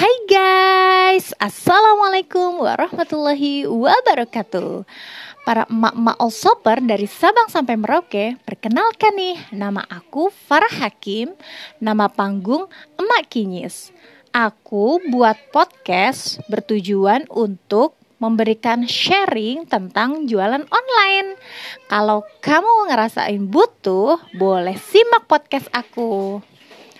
Hai guys, Assalamualaikum warahmatullahi wabarakatuh Para emak-emak all shopper dari Sabang sampai Merauke Perkenalkan nih, nama aku Farah Hakim Nama panggung Emak Kinyis Aku buat podcast bertujuan untuk memberikan sharing tentang jualan online. Kalau kamu ngerasain butuh, boleh simak podcast aku.